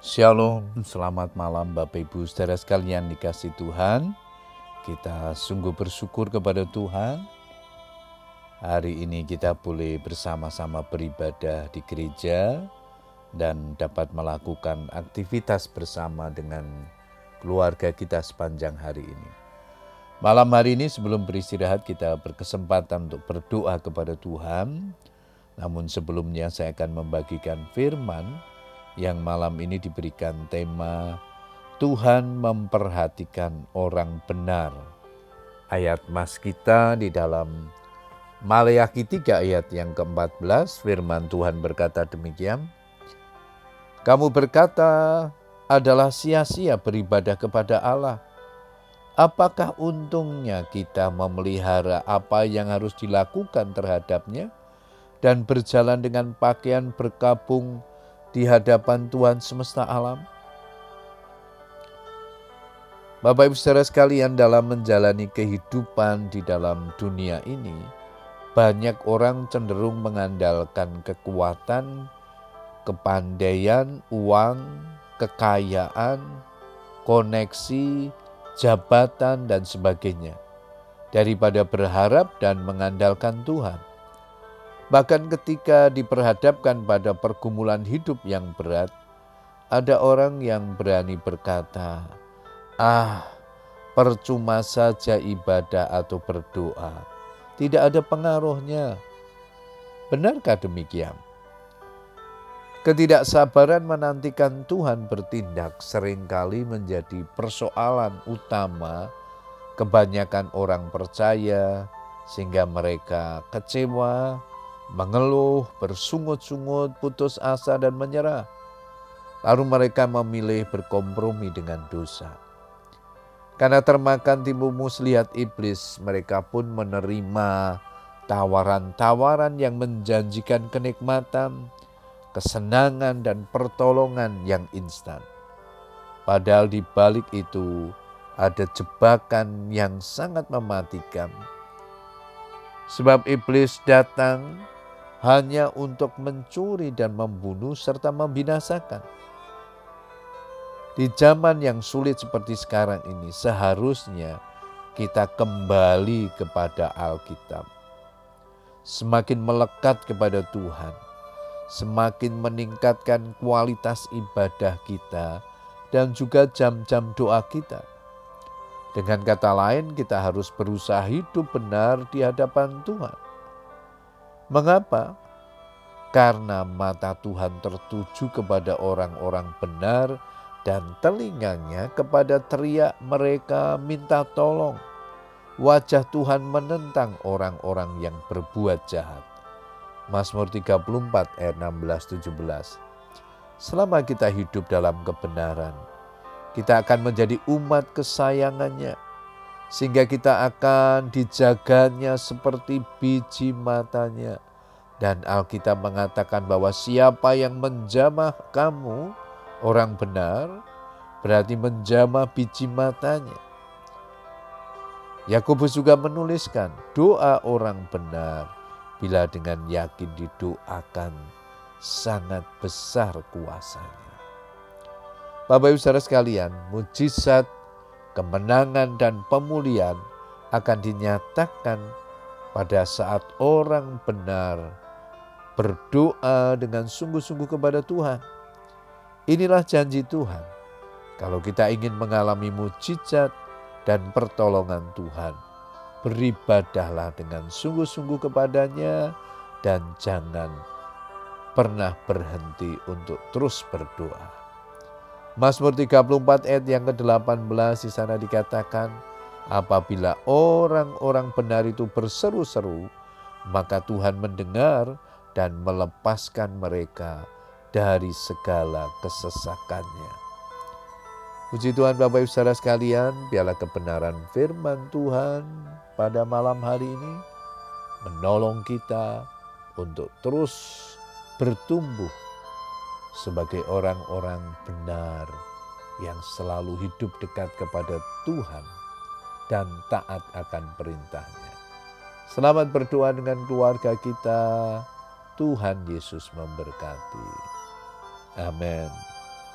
Shalom, selamat malam Bapak Ibu saudara sekalian dikasih Tuhan. Kita sungguh bersyukur kepada Tuhan. Hari ini kita boleh bersama-sama beribadah di gereja dan dapat melakukan aktivitas bersama dengan keluarga kita sepanjang hari ini. Malam hari ini sebelum beristirahat kita berkesempatan untuk berdoa kepada Tuhan. Namun sebelumnya saya akan membagikan firman yang malam ini diberikan tema Tuhan memperhatikan orang benar. Ayat mas kita di dalam Maleakhi 3 ayat yang ke-14 firman Tuhan berkata demikian. Kamu berkata adalah sia-sia beribadah kepada Allah. Apakah untungnya kita memelihara apa yang harus dilakukan terhadapnya dan berjalan dengan pakaian berkabung di hadapan Tuhan semesta alam? Bapak Ibu saudara sekalian dalam menjalani kehidupan di dalam dunia ini, banyak orang cenderung mengandalkan kekuatan, kepandaian, uang, kekayaan, koneksi, jabatan, dan sebagainya, daripada berharap dan mengandalkan Tuhan. Bahkan ketika diperhadapkan pada pergumulan hidup yang berat, ada orang yang berani berkata, "Ah, percuma saja ibadah atau berdoa, tidak ada pengaruhnya." Benarkah demikian? Ketidaksabaran menantikan Tuhan bertindak sering kali menjadi persoalan utama kebanyakan orang percaya, sehingga mereka kecewa, mengeluh, bersungut-sungut, putus asa, dan menyerah. Lalu mereka memilih berkompromi dengan dosa. Karena termakan timbul muslihat iblis, mereka pun menerima tawaran-tawaran yang menjanjikan kenikmatan, kesenangan, dan pertolongan yang instan. Padahal di balik itu ada jebakan yang sangat mematikan. Sebab iblis datang hanya untuk mencuri dan membunuh serta membinasakan. Di zaman yang sulit seperti sekarang ini, seharusnya kita kembali kepada Alkitab. Semakin melekat kepada Tuhan, semakin meningkatkan kualitas ibadah kita dan juga jam-jam doa kita. Dengan kata lain, kita harus berusaha hidup benar di hadapan Tuhan Mengapa? Karena mata Tuhan tertuju kepada orang-orang benar dan telinganya kepada teriak mereka minta tolong. Wajah Tuhan menentang orang-orang yang berbuat jahat. Mazmur 34 ayat 16 17. Selama kita hidup dalam kebenaran, kita akan menjadi umat kesayangannya sehingga kita akan dijaganya seperti biji matanya. Dan Alkitab mengatakan bahwa siapa yang menjamah kamu, orang benar, berarti menjamah biji matanya. Yakobus juga menuliskan doa orang benar bila dengan yakin didoakan sangat besar kuasanya. Bapak Ibu Saudara sekalian, mujizat kemenangan dan pemulihan akan dinyatakan pada saat orang benar berdoa dengan sungguh-sungguh kepada Tuhan. Inilah janji Tuhan. Kalau kita ingin mengalami mujizat dan pertolongan Tuhan, beribadahlah dengan sungguh-sungguh kepadanya dan jangan pernah berhenti untuk terus berdoa. Mazmur 34 ayat yang ke-18 di sana dikatakan, apabila orang-orang benar itu berseru-seru, maka Tuhan mendengar dan melepaskan mereka dari segala kesesakannya. Puji Tuhan Bapak Ibu Saudara sekalian, biarlah kebenaran firman Tuhan pada malam hari ini menolong kita untuk terus bertumbuh sebagai orang-orang benar yang selalu hidup dekat kepada Tuhan dan taat akan perintahnya. Selamat berdoa dengan keluarga kita. Tuhan Yesus memberkati. Amin.